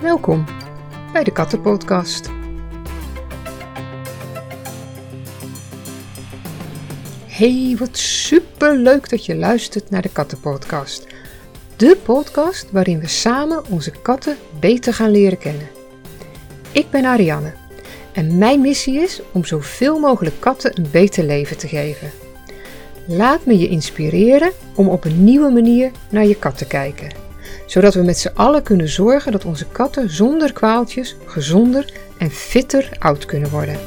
Welkom bij de Kattenpodcast. Hey, wat super leuk dat je luistert naar de Kattenpodcast. De podcast waarin we samen onze katten beter gaan leren kennen. Ik ben Ariane en mijn missie is om zoveel mogelijk katten een beter leven te geven. Laat me je inspireren om op een nieuwe manier naar je kat te kijken zodat we met z'n allen kunnen zorgen dat onze katten zonder kwaaltjes gezonder en fitter oud kunnen worden.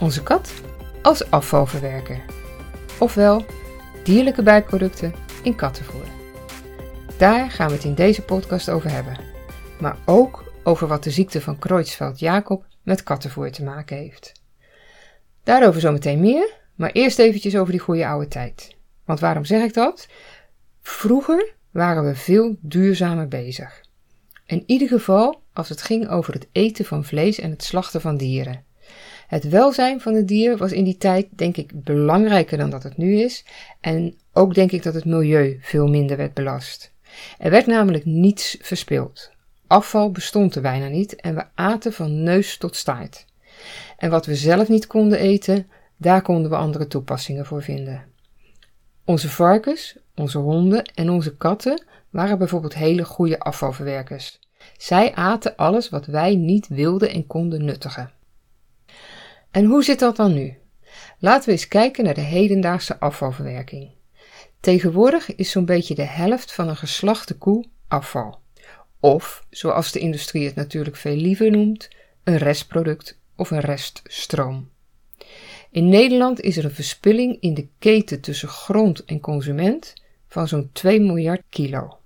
Onze kat als afvalverwerker, ofwel dierlijke bijproducten in kattenvoer. Daar gaan we het in deze podcast over hebben, maar ook over wat de ziekte van Creutzfeldt-Jakob met kattenvoer te maken heeft. Daarover zometeen meer, maar eerst eventjes over die goede oude tijd. Want waarom zeg ik dat? Vroeger waren we veel duurzamer bezig. In ieder geval als het ging over het eten van vlees en het slachten van dieren. Het welzijn van het dier was in die tijd, denk ik, belangrijker dan dat het nu is. En ook denk ik dat het milieu veel minder werd belast. Er werd namelijk niets verspild. Afval bestond er bijna niet en we aten van neus tot staart. En wat we zelf niet konden eten, daar konden we andere toepassingen voor vinden. Onze varkens, onze honden en onze katten waren bijvoorbeeld hele goede afvalverwerkers. Zij aten alles wat wij niet wilden en konden nuttigen. En hoe zit dat dan nu? Laten we eens kijken naar de hedendaagse afvalverwerking. Tegenwoordig is zo'n beetje de helft van een geslachte koe afval. Of, zoals de industrie het natuurlijk veel liever noemt, een restproduct of een reststroom. In Nederland is er een verspilling in de keten tussen grond en consument van zo'n 2 miljard kilo.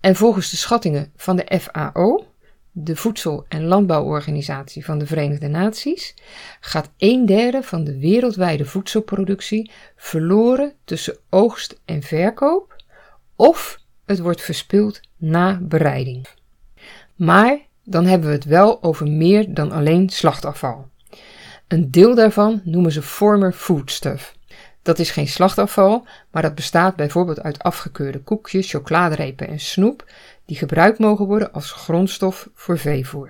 En volgens de schattingen van de FAO, de Voedsel- en Landbouworganisatie van de Verenigde Naties, gaat een derde van de wereldwijde voedselproductie verloren tussen oogst en verkoop, of het wordt verspild na bereiding. Maar dan hebben we het wel over meer dan alleen slachtafval. Een deel daarvan noemen ze former foodstuff. Dat is geen slachtafval, maar dat bestaat bijvoorbeeld uit afgekeurde koekjes, chocoladerepen en snoep, die gebruikt mogen worden als grondstof voor veevoer.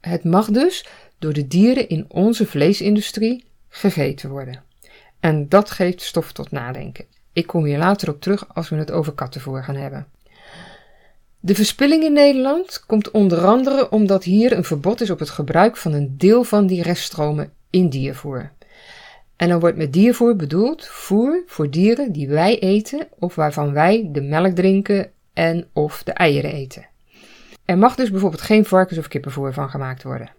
Het mag dus door de dieren in onze vleesindustrie gegeten worden. En dat geeft stof tot nadenken. Ik kom hier later op terug als we het over kattenvoer gaan hebben. De verspilling in Nederland komt onder andere omdat hier een verbod is op het gebruik van een deel van die reststromen in diervoer. En dan wordt met diervoer bedoeld voer voor dieren die wij eten of waarvan wij de melk drinken en of de eieren eten. Er mag dus bijvoorbeeld geen varkens- of kippenvoer van gemaakt worden.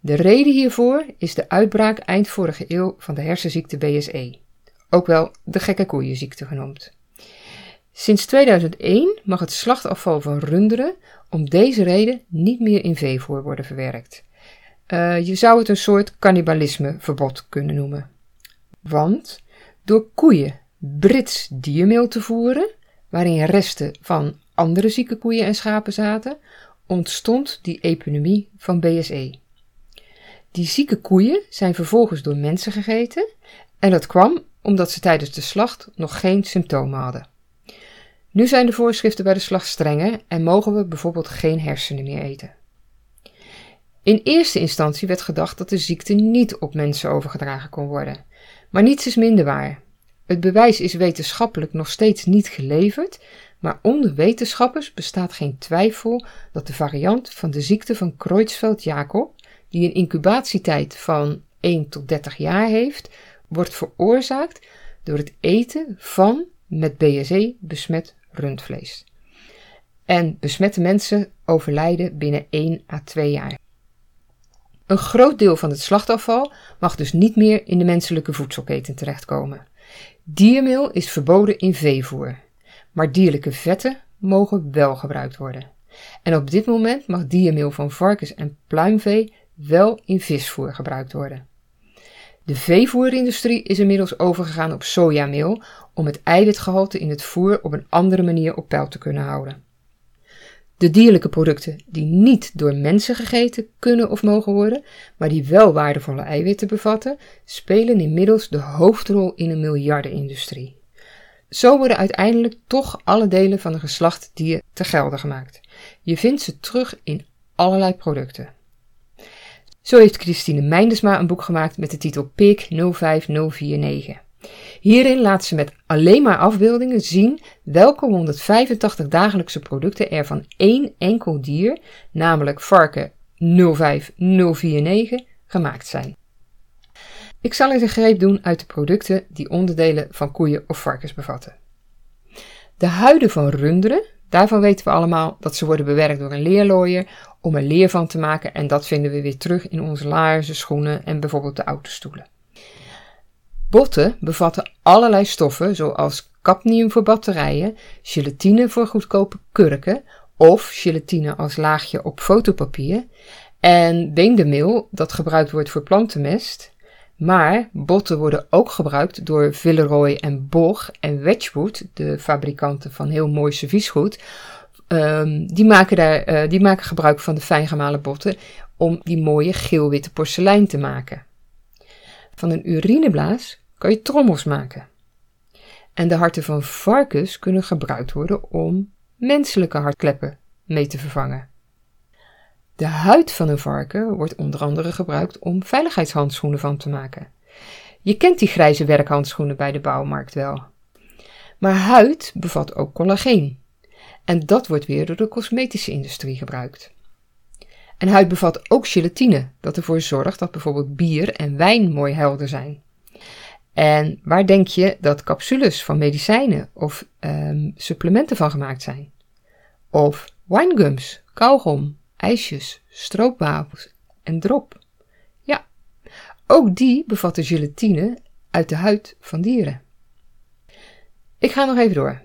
De reden hiervoor is de uitbraak eind vorige eeuw van de hersenziekte BSE, ook wel de gekke koeienziekte genoemd. Sinds 2001 mag het slachtafval van runderen om deze reden niet meer in veevoer worden verwerkt. Uh, je zou het een soort cannibalismeverbod kunnen noemen. Want door koeien Brits diermeel te voeren, waarin resten van andere zieke koeien en schapen zaten, ontstond die epidemie van BSE. Die zieke koeien zijn vervolgens door mensen gegeten en dat kwam omdat ze tijdens de slacht nog geen symptomen hadden. Nu zijn de voorschriften bij de slacht strenger en mogen we bijvoorbeeld geen hersenen meer eten. In eerste instantie werd gedacht dat de ziekte niet op mensen overgedragen kon worden. Maar niets is minder waar. Het bewijs is wetenschappelijk nog steeds niet geleverd, maar onder wetenschappers bestaat geen twijfel dat de variant van de ziekte van Creutzfeldt-Jakob, die een incubatietijd van 1 tot 30 jaar heeft, wordt veroorzaakt door het eten van met BSE besmet rundvlees. En besmette mensen overlijden binnen 1 à 2 jaar. Een groot deel van het slachtafval mag dus niet meer in de menselijke voedselketen terechtkomen. Diermeel is verboden in veevoer, maar dierlijke vetten mogen wel gebruikt worden. En op dit moment mag diermeel van varkens en pluimvee wel in visvoer gebruikt worden. De veevoerindustrie is inmiddels overgegaan op sojameel om het eiwitgehalte in het voer op een andere manier op peil te kunnen houden. De dierlijke producten die niet door mensen gegeten kunnen of mogen worden, maar die wel waardevolle eiwitten bevatten, spelen inmiddels de hoofdrol in een miljardenindustrie. Zo worden uiteindelijk toch alle delen van een geslacht dier te gelden gemaakt. Je vindt ze terug in allerlei producten. Zo heeft Christine Meindersma een boek gemaakt met de titel PIC 05049. Hierin laat ze met alleen maar afbeeldingen zien welke 185 dagelijkse producten er van één enkel dier, namelijk varken 05049, gemaakt zijn. Ik zal eens een greep doen uit de producten die onderdelen van koeien of varkens bevatten. De huiden van runderen, daarvan weten we allemaal dat ze worden bewerkt door een leerlooier om er leer van te maken en dat vinden we weer terug in onze laarzen, schoenen en bijvoorbeeld de autostoelen. Botten bevatten allerlei stoffen zoals cadmium voor batterijen, gelatine voor goedkope kurken of gelatine als laagje op fotopapier en beendemeel dat gebruikt wordt voor plantenmest. Maar botten worden ook gebruikt door Villeroy en Boch en Wedgwood, de fabrikanten van heel mooi serviesgoed. Um, die, maken daar, uh, die maken gebruik van de fijngemalen botten om die mooie geel-witte porselein te maken. Van een urineblaas kan je trommels maken. En de harten van varkens kunnen gebruikt worden om menselijke hartkleppen mee te vervangen. De huid van een varken wordt onder andere gebruikt om veiligheidshandschoenen van te maken. Je kent die grijze werkhandschoenen bij de bouwmarkt wel. Maar huid bevat ook collageen. En dat wordt weer door de cosmetische industrie gebruikt. En huid bevat ook gelatine, dat ervoor zorgt dat bijvoorbeeld bier en wijn mooi helder zijn. En waar denk je dat capsules van medicijnen of um, supplementen van gemaakt zijn? Of winegums, kauwgom, ijsjes, stroopwafels en drop. Ja, ook die bevatten gelatine uit de huid van dieren. Ik ga nog even door.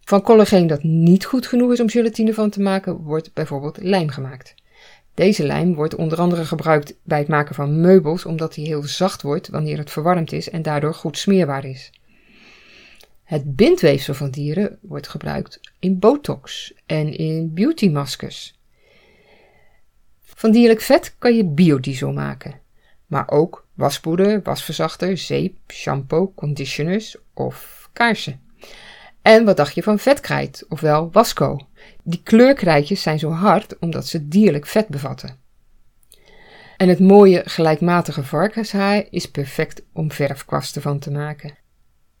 Van collageen dat niet goed genoeg is om gelatine van te maken, wordt bijvoorbeeld lijm gemaakt. Deze lijm wordt onder andere gebruikt bij het maken van meubels, omdat hij heel zacht wordt wanneer het verwarmd is en daardoor goed smeerbaar is. Het bindweefsel van dieren wordt gebruikt in botox en in beautymaskers. Van dierlijk vet kan je biodiesel maken, maar ook waspoeder, wasverzachter, zeep, shampoo, conditioners of kaarsen. En wat dacht je van vetkrijt, ofwel wasco? Die kleurkrijtjes zijn zo hard omdat ze dierlijk vet bevatten. En het mooie gelijkmatige varkenshaar is perfect om verfkwasten van te maken.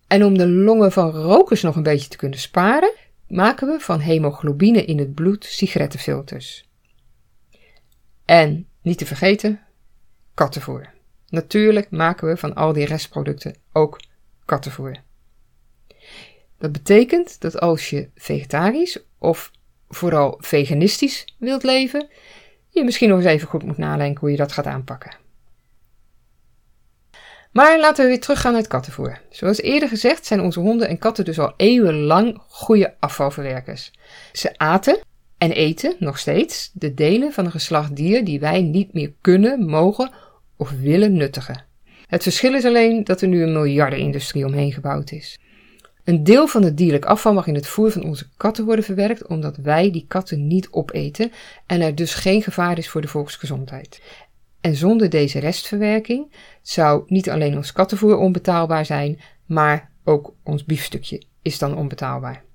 En om de longen van rokers nog een beetje te kunnen sparen, maken we van hemoglobine in het bloed sigarettenfilters. En niet te vergeten, kattenvoer. Natuurlijk maken we van al die restproducten ook kattenvoer. Dat betekent dat als je vegetarisch of vooral veganistisch wilt leven, je misschien nog eens even goed moet nadenken hoe je dat gaat aanpakken. Maar laten we weer teruggaan naar het kattenvoer. Zoals eerder gezegd zijn onze honden en katten dus al eeuwenlang goede afvalverwerkers. Ze aten en eten nog steeds de delen van een geslacht dier die wij niet meer kunnen, mogen of willen nuttigen. Het verschil is alleen dat er nu een miljardenindustrie omheen gebouwd is. Een deel van het dierlijk afval mag in het voer van onze katten worden verwerkt, omdat wij die katten niet opeten en er dus geen gevaar is voor de volksgezondheid. En zonder deze restverwerking zou niet alleen ons kattenvoer onbetaalbaar zijn, maar ook ons biefstukje is dan onbetaalbaar.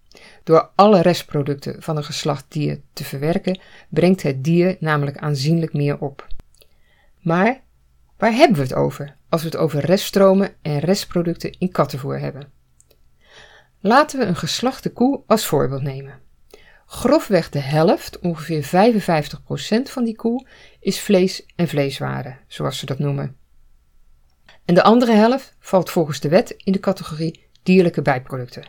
Door alle restproducten van een geslacht dier te verwerken, brengt het dier namelijk aanzienlijk meer op. Maar waar hebben we het over als we het over reststromen en restproducten in kattenvoer hebben? Laten we een geslachte koe als voorbeeld nemen. Grofweg de helft, ongeveer 55% van die koe, is vlees en vleeswaren, zoals ze dat noemen. En de andere helft valt volgens de wet in de categorie dierlijke bijproducten.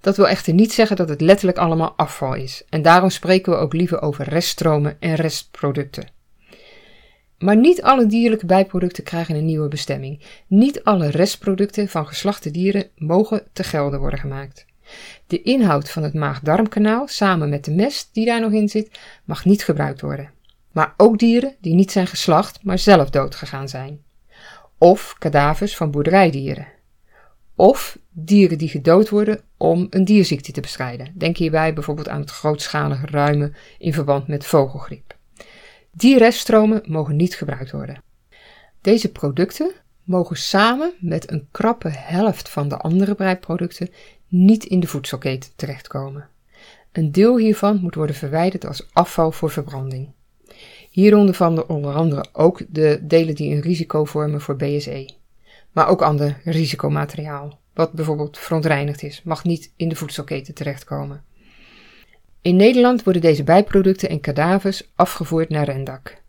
Dat wil echter niet zeggen dat het letterlijk allemaal afval is, en daarom spreken we ook liever over reststromen en restproducten. Maar niet alle dierlijke bijproducten krijgen een nieuwe bestemming. Niet alle restproducten van geslachte dieren mogen te gelden worden gemaakt. De inhoud van het maag-darmkanaal, samen met de mest die daar nog in zit, mag niet gebruikt worden. Maar ook dieren die niet zijn geslacht, maar zelf doodgegaan zijn. Of kadavers van boerderijdieren. Of dieren die gedood worden om een dierziekte te bestrijden. Denk hierbij bijvoorbeeld aan het grootschalige ruimen in verband met vogelgriep. Die reststromen mogen niet gebruikt worden. Deze producten mogen samen met een krappe helft van de andere bijproducten niet in de voedselketen terechtkomen. Een deel hiervan moet worden verwijderd als afval voor verbranding. Hieronder vallen onder andere ook de delen die een risico vormen voor BSE. Maar ook ander risicomateriaal, wat bijvoorbeeld verontreinigd is, mag niet in de voedselketen terechtkomen. In Nederland worden deze bijproducten en kadavers afgevoerd naar Rendak.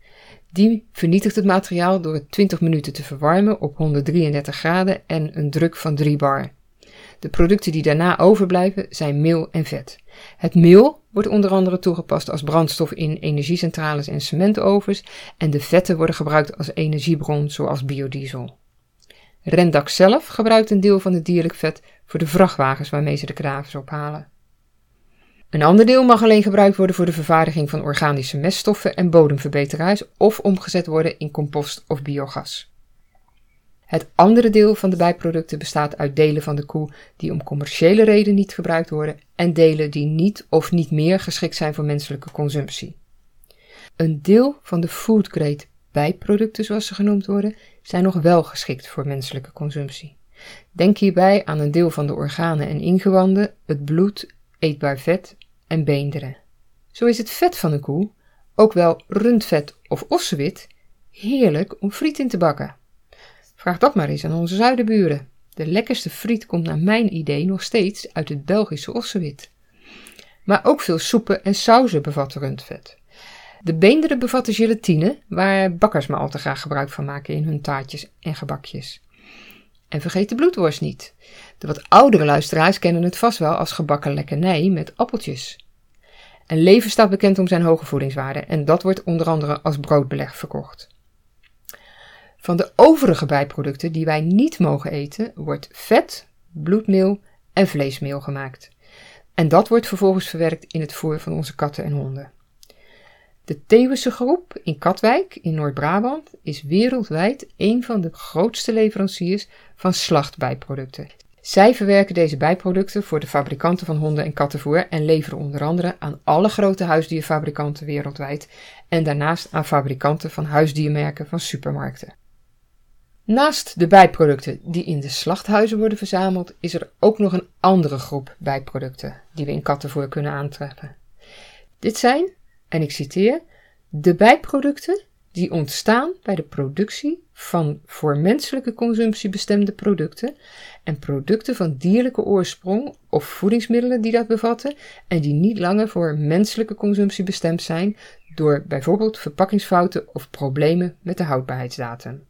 Die vernietigt het materiaal door het 20 minuten te verwarmen op 133 graden en een druk van 3 bar. De producten die daarna overblijven zijn meel en vet. Het meel wordt onder andere toegepast als brandstof in energiecentrales en cementovens en de vetten worden gebruikt als energiebron zoals biodiesel. Rendak zelf gebruikt een deel van het dierlijk vet voor de vrachtwagens waarmee ze de kravers ophalen. Een ander deel mag alleen gebruikt worden voor de vervaardiging van organische meststoffen en bodemverbeteraars of omgezet worden in compost of biogas. Het andere deel van de bijproducten bestaat uit delen van de koe die om commerciële reden niet gebruikt worden en delen die niet of niet meer geschikt zijn voor menselijke consumptie. Een deel van de foodgrade bijproducten, zoals ze genoemd worden, zijn nog wel geschikt voor menselijke consumptie. Denk hierbij aan een deel van de organen en ingewanden, het bloed, eetbaar vet en beenderen. Zo is het vet van een koe, ook wel rundvet of ossewit, heerlijk om friet in te bakken. Vraag dat maar eens aan onze zuidenburen. De lekkerste friet komt naar mijn idee nog steeds uit het Belgische ossewit. Maar ook veel soepen en sauzen bevatten rundvet. De beenderen bevatten gelatine, waar bakkers maar al te graag gebruik van maken in hun taartjes en gebakjes. En vergeet de bloedworst niet. De wat oudere luisteraars kennen het vast wel als gebakken lekkernij met appeltjes. En leven staat bekend om zijn hoge voedingswaarde en dat wordt onder andere als broodbeleg verkocht. Van de overige bijproducten die wij niet mogen eten, wordt vet, bloedmeel en vleesmeel gemaakt. En dat wordt vervolgens verwerkt in het voer van onze katten en honden. De Theeuwse groep in Katwijk in Noord-Brabant is wereldwijd een van de grootste leveranciers van slachtbijproducten. Zij verwerken deze bijproducten voor de fabrikanten van honden- en kattenvoer en leveren onder andere aan alle grote huisdierfabrikanten wereldwijd en daarnaast aan fabrikanten van huisdiermerken van supermarkten. Naast de bijproducten die in de slachthuizen worden verzameld, is er ook nog een andere groep bijproducten die we in kattenvoer kunnen aantreffen. Dit zijn, en ik citeer, de bijproducten die ontstaan bij de productie van voor menselijke consumptie bestemde producten en producten van dierlijke oorsprong of voedingsmiddelen die dat bevatten en die niet langer voor menselijke consumptie bestemd zijn door bijvoorbeeld verpakkingsfouten of problemen met de houdbaarheidsdatum.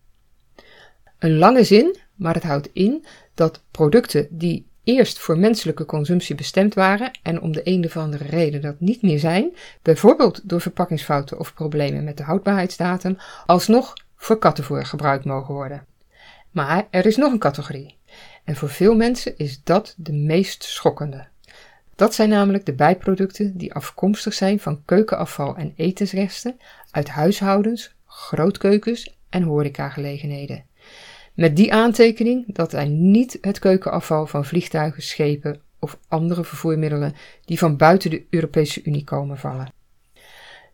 Een lange zin, maar het houdt in dat producten die eerst voor menselijke consumptie bestemd waren en om de een of andere reden dat niet meer zijn, bijvoorbeeld door verpakkingsfouten of problemen met de houdbaarheidsdatum, alsnog voor kattenvoer gebruikt mogen worden. Maar er is nog een categorie. En voor veel mensen is dat de meest schokkende. Dat zijn namelijk de bijproducten die afkomstig zijn van keukenafval en etensresten uit huishoudens, grootkeukens en horecagelegenheden. Met die aantekening dat hij niet het keukenafval van vliegtuigen, schepen of andere vervoermiddelen die van buiten de Europese Unie komen vallen.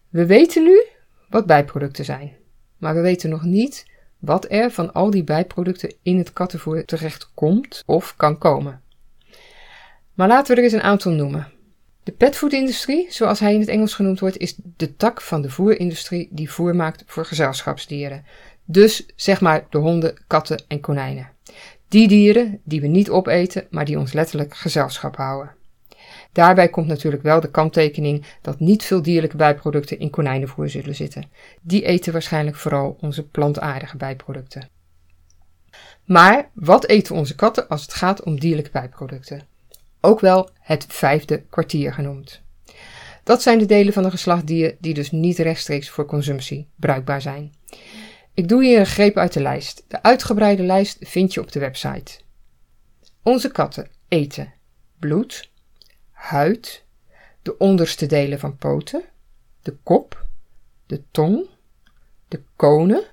We weten nu wat bijproducten zijn, maar we weten nog niet wat er van al die bijproducten in het kattenvoer terecht komt of kan komen. Maar laten we er eens een aantal noemen. De petfoodindustrie, zoals hij in het Engels genoemd wordt, is de tak van de voerindustrie die voer maakt voor gezelschapsdieren, dus zeg maar de honden, katten en konijnen. Die dieren die we niet opeten, maar die ons letterlijk gezelschap houden. Daarbij komt natuurlijk wel de kanttekening dat niet veel dierlijke bijproducten in konijnenvoer zullen zitten. Die eten waarschijnlijk vooral onze plantaardige bijproducten. Maar wat eten onze katten als het gaat om dierlijke bijproducten? Ook wel het vijfde kwartier genoemd. Dat zijn de delen van een geslachtdier die dus niet rechtstreeks voor consumptie bruikbaar zijn. Ik doe hier een greep uit de lijst. De uitgebreide lijst vind je op de website. Onze katten eten bloed, huid, de onderste delen van poten, de kop, de tong, de konen,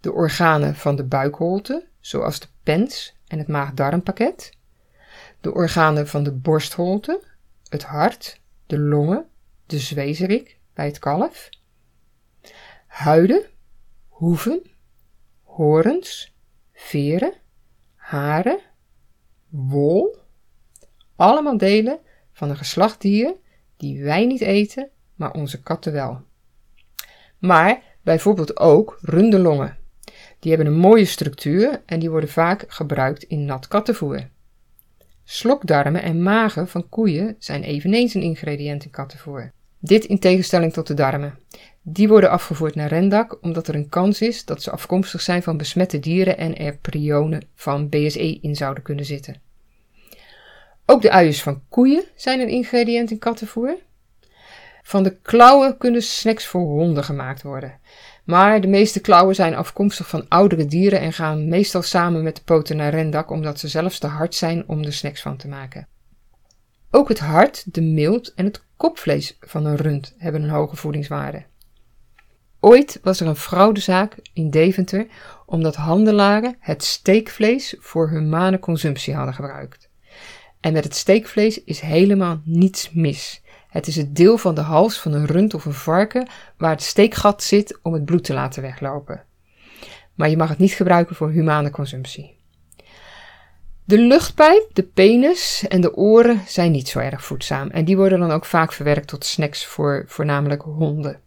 de organen van de buikholte, zoals de pens en het maag-darmpakket, de organen van de borstholte, het hart, de longen, de zwezerik bij het kalf, huiden, hoeven, horens, veren, haren, wol, allemaal delen van een geslachtdier die wij niet eten, maar onze katten wel. Maar bijvoorbeeld ook runderlongen. Die hebben een mooie structuur en die worden vaak gebruikt in nat kattenvoer. Slokdarmen en magen van koeien zijn eveneens een ingrediënt in kattenvoer. Dit in tegenstelling tot de darmen. Die worden afgevoerd naar rendak omdat er een kans is dat ze afkomstig zijn van besmette dieren en er prionen van BSE in zouden kunnen zitten. Ook de uiers van koeien zijn een ingrediënt in kattenvoer. Van de klauwen kunnen snacks voor honden gemaakt worden. Maar de meeste klauwen zijn afkomstig van oudere dieren en gaan meestal samen met de poten naar rendak omdat ze zelfs te hard zijn om er snacks van te maken. Ook het hart, de milt en het kopvlees van een rund hebben een hoge voedingswaarde. Ooit was er een fraudezaak in Deventer omdat handelaren het steekvlees voor humane consumptie hadden gebruikt. En met het steekvlees is helemaal niets mis. Het is het deel van de hals van een rund of een varken waar het steekgat zit om het bloed te laten weglopen. Maar je mag het niet gebruiken voor humane consumptie. De luchtpijp, de penis en de oren zijn niet zo erg voedzaam en die worden dan ook vaak verwerkt tot snacks voor voornamelijk honden.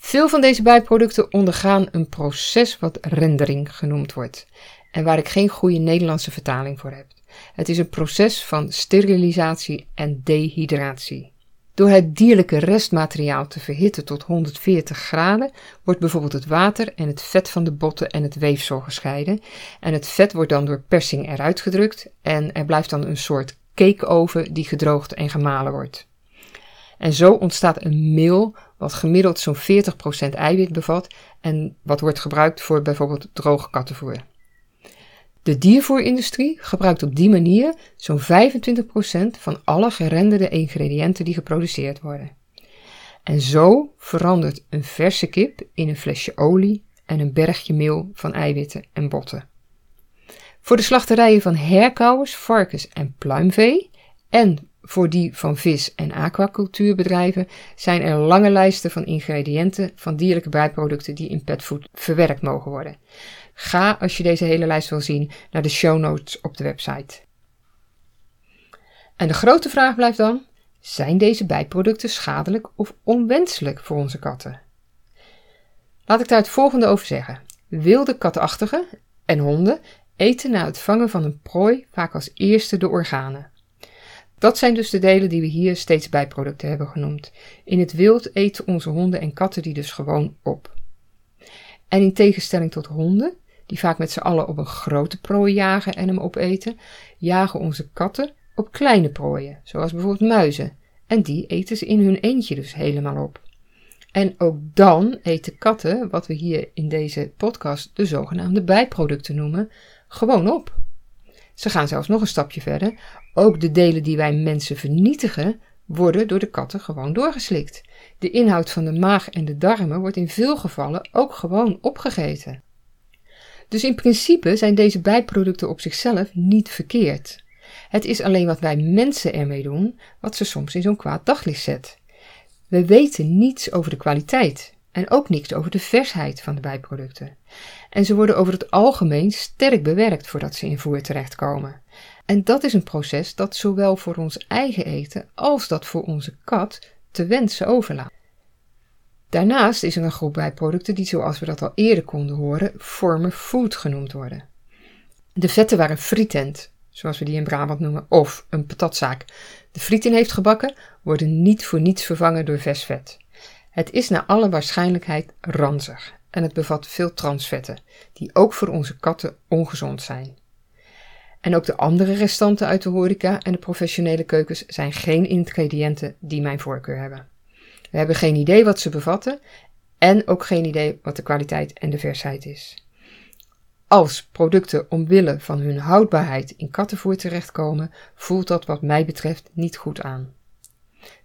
Veel van deze bijproducten ondergaan een proces wat rendering genoemd wordt en waar ik geen goede Nederlandse vertaling voor heb. Het is een proces van sterilisatie en dehydratie. Door het dierlijke restmateriaal te verhitten tot 140 graden wordt bijvoorbeeld het water en het vet van de botten en het weefsel gescheiden. En het vet wordt dan door persing eruit gedrukt en er blijft dan een soort cake over die gedroogd en gemalen wordt. En zo ontstaat een meel wat gemiddeld zo'n 40% eiwit bevat en wat wordt gebruikt voor bijvoorbeeld droge kattenvoer. De diervoerindustrie gebruikt op die manier zo'n 25% van alle gerenderde ingrediënten die geproduceerd worden. En zo verandert een verse kip in een flesje olie en een bergje meel van eiwitten en botten. Voor de slachterijen van herkauwers, varkens en pluimvee en voor die van vis- en aquacultuurbedrijven zijn er lange lijsten van ingrediënten van dierlijke bijproducten die in petfood verwerkt mogen worden. Ga, als je deze hele lijst wil zien, naar de show notes op de website. En de grote vraag blijft dan: zijn deze bijproducten schadelijk of onwenselijk voor onze katten? Laat ik daar het volgende over zeggen. Wilde katachtigen en honden eten na het vangen van een prooi vaak als eerste de organen. Dat zijn dus de delen die we hier steeds bijproducten hebben genoemd. In het wild eten onze honden en katten die dus gewoon op. En in tegenstelling tot honden die vaak met z'n allen op een grote prooi jagen en hem opeten, jagen onze katten op kleine prooien, zoals bijvoorbeeld muizen. En die eten ze in hun eentje dus helemaal op. En ook dan eten katten, wat we hier in deze podcast de zogenaamde bijproducten noemen, gewoon op. Ze gaan zelfs nog een stapje verder. Ook de delen die wij mensen vernietigen, worden door de katten gewoon doorgeslikt. De inhoud van de maag en de darmen wordt in veel gevallen ook gewoon opgegeten. Dus in principe zijn deze bijproducten op zichzelf niet verkeerd. Het is alleen wat wij mensen ermee doen, wat ze soms in zo'n kwaad daglicht zet. We weten niets over de kwaliteit en ook niets over de versheid van de bijproducten. En ze worden over het algemeen sterk bewerkt voordat ze in voer terechtkomen. En dat is een proces dat zowel voor ons eigen eten als dat voor onze kat te wensen overlaat. Daarnaast is er een groep bijproducten die, zoals we dat al eerder konden horen, former food genoemd worden. De vetten waar een frietent, zoals we die in Brabant noemen, of een patatzaak de friet in heeft gebakken, worden niet voor niets vervangen door vers vet. Het is naar alle waarschijnlijkheid ranzig en het bevat veel transvetten, die ook voor onze katten ongezond zijn. En ook de andere restanten uit de horeca en de professionele keukens zijn geen ingrediënten die mijn voorkeur hebben. We hebben geen idee wat ze bevatten en ook geen idee wat de kwaliteit en de versheid is. Als producten omwille van hun houdbaarheid in kattenvoer terechtkomen, voelt dat wat mij betreft niet goed aan.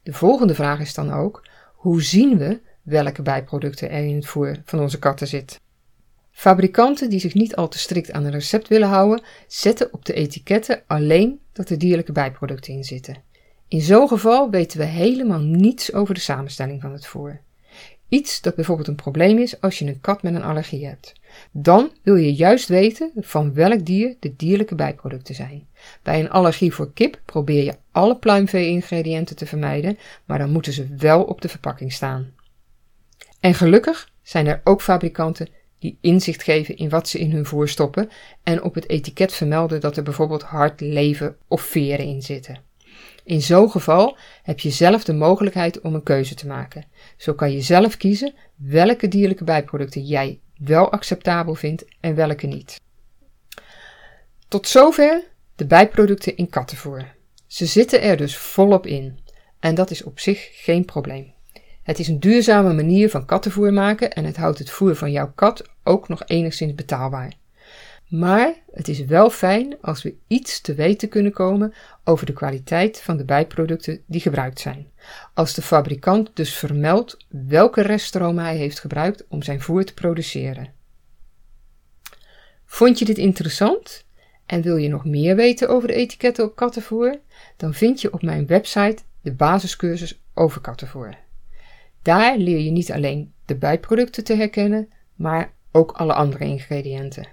De volgende vraag is dan ook: hoe zien we welke bijproducten er in het voer van onze katten zit? Fabrikanten die zich niet al te strikt aan een recept willen houden, zetten op de etiketten alleen dat er dierlijke bijproducten in zitten. In zo'n geval weten we helemaal niets over de samenstelling van het voer. Iets dat bijvoorbeeld een probleem is als je een kat met een allergie hebt. Dan wil je juist weten van welk dier de dierlijke bijproducten zijn. Bij een allergie voor kip probeer je alle pluimvee-ingrediënten te vermijden, maar dan moeten ze wel op de verpakking staan. En gelukkig zijn er ook fabrikanten die inzicht geven in wat ze in hun voer stoppen en op het etiket vermelden dat er bijvoorbeeld hart, lever of veren in zitten. In zo'n geval heb je zelf de mogelijkheid om een keuze te maken. Zo kan je zelf kiezen welke dierlijke bijproducten jij wel acceptabel vindt en welke niet. Tot zover de bijproducten in kattenvoer. Ze zitten er dus volop in en dat is op zich geen probleem. Het is een duurzame manier van kattenvoer maken en het houdt het voer van jouw kat ook nog enigszins betaalbaar. Maar het is wel fijn als we iets te weten kunnen komen over de kwaliteit van de bijproducten die gebruikt zijn. Als de fabrikant dus vermeldt welke reststromen hij heeft gebruikt om zijn voer te produceren. Vond je dit interessant en wil je nog meer weten over de etiketten op kattenvoer? Dan vind je op mijn website de basiscursus over kattenvoer. Daar leer je niet alleen de bijproducten te herkennen, maar ook alle andere ingrediënten.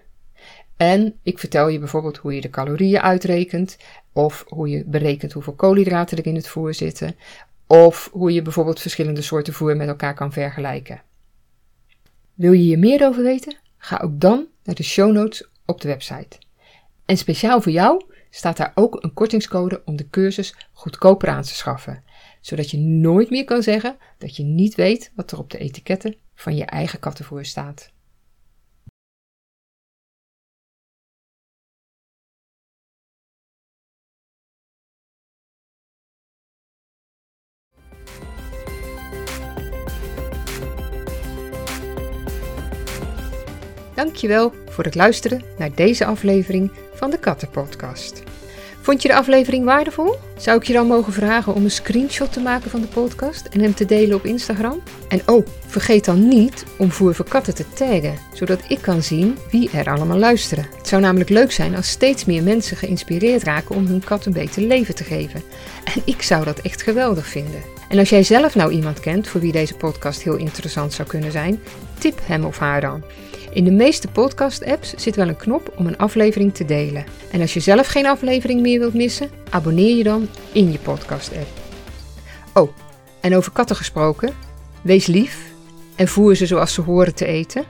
En ik vertel je bijvoorbeeld hoe je de calorieën uitrekent, of hoe je berekent hoeveel koolhydraten er in het voer zitten, of hoe je bijvoorbeeld verschillende soorten voer met elkaar kan vergelijken. Wil je hier meer over weten? Ga ook dan naar de show notes op de website. En speciaal voor jou staat daar ook een kortingscode om de cursus goedkoper aan te schaffen, zodat je nooit meer kan zeggen dat je niet weet wat er op de etiketten van je eigen kattenvoer staat. Dankjewel voor het luisteren naar deze aflevering van de Kattenpodcast. Vond je de aflevering waardevol? Zou ik je dan mogen vragen om een screenshot te maken van de podcast en hem te delen op Instagram? En oh, vergeet dan niet om Voer Katten te taggen, zodat ik kan zien wie er allemaal luisteren. Het zou namelijk leuk zijn als steeds meer mensen geïnspireerd raken om hun kat een beter leven te geven. En ik zou dat echt geweldig vinden. En als jij zelf nou iemand kent voor wie deze podcast heel interessant zou kunnen zijn, tip hem of haar dan. In de meeste podcast-apps zit wel een knop om een aflevering te delen. En als je zelf geen aflevering meer wilt missen, abonneer je dan in je podcast-app. Oh, en over katten gesproken, wees lief en voer ze zoals ze horen te eten.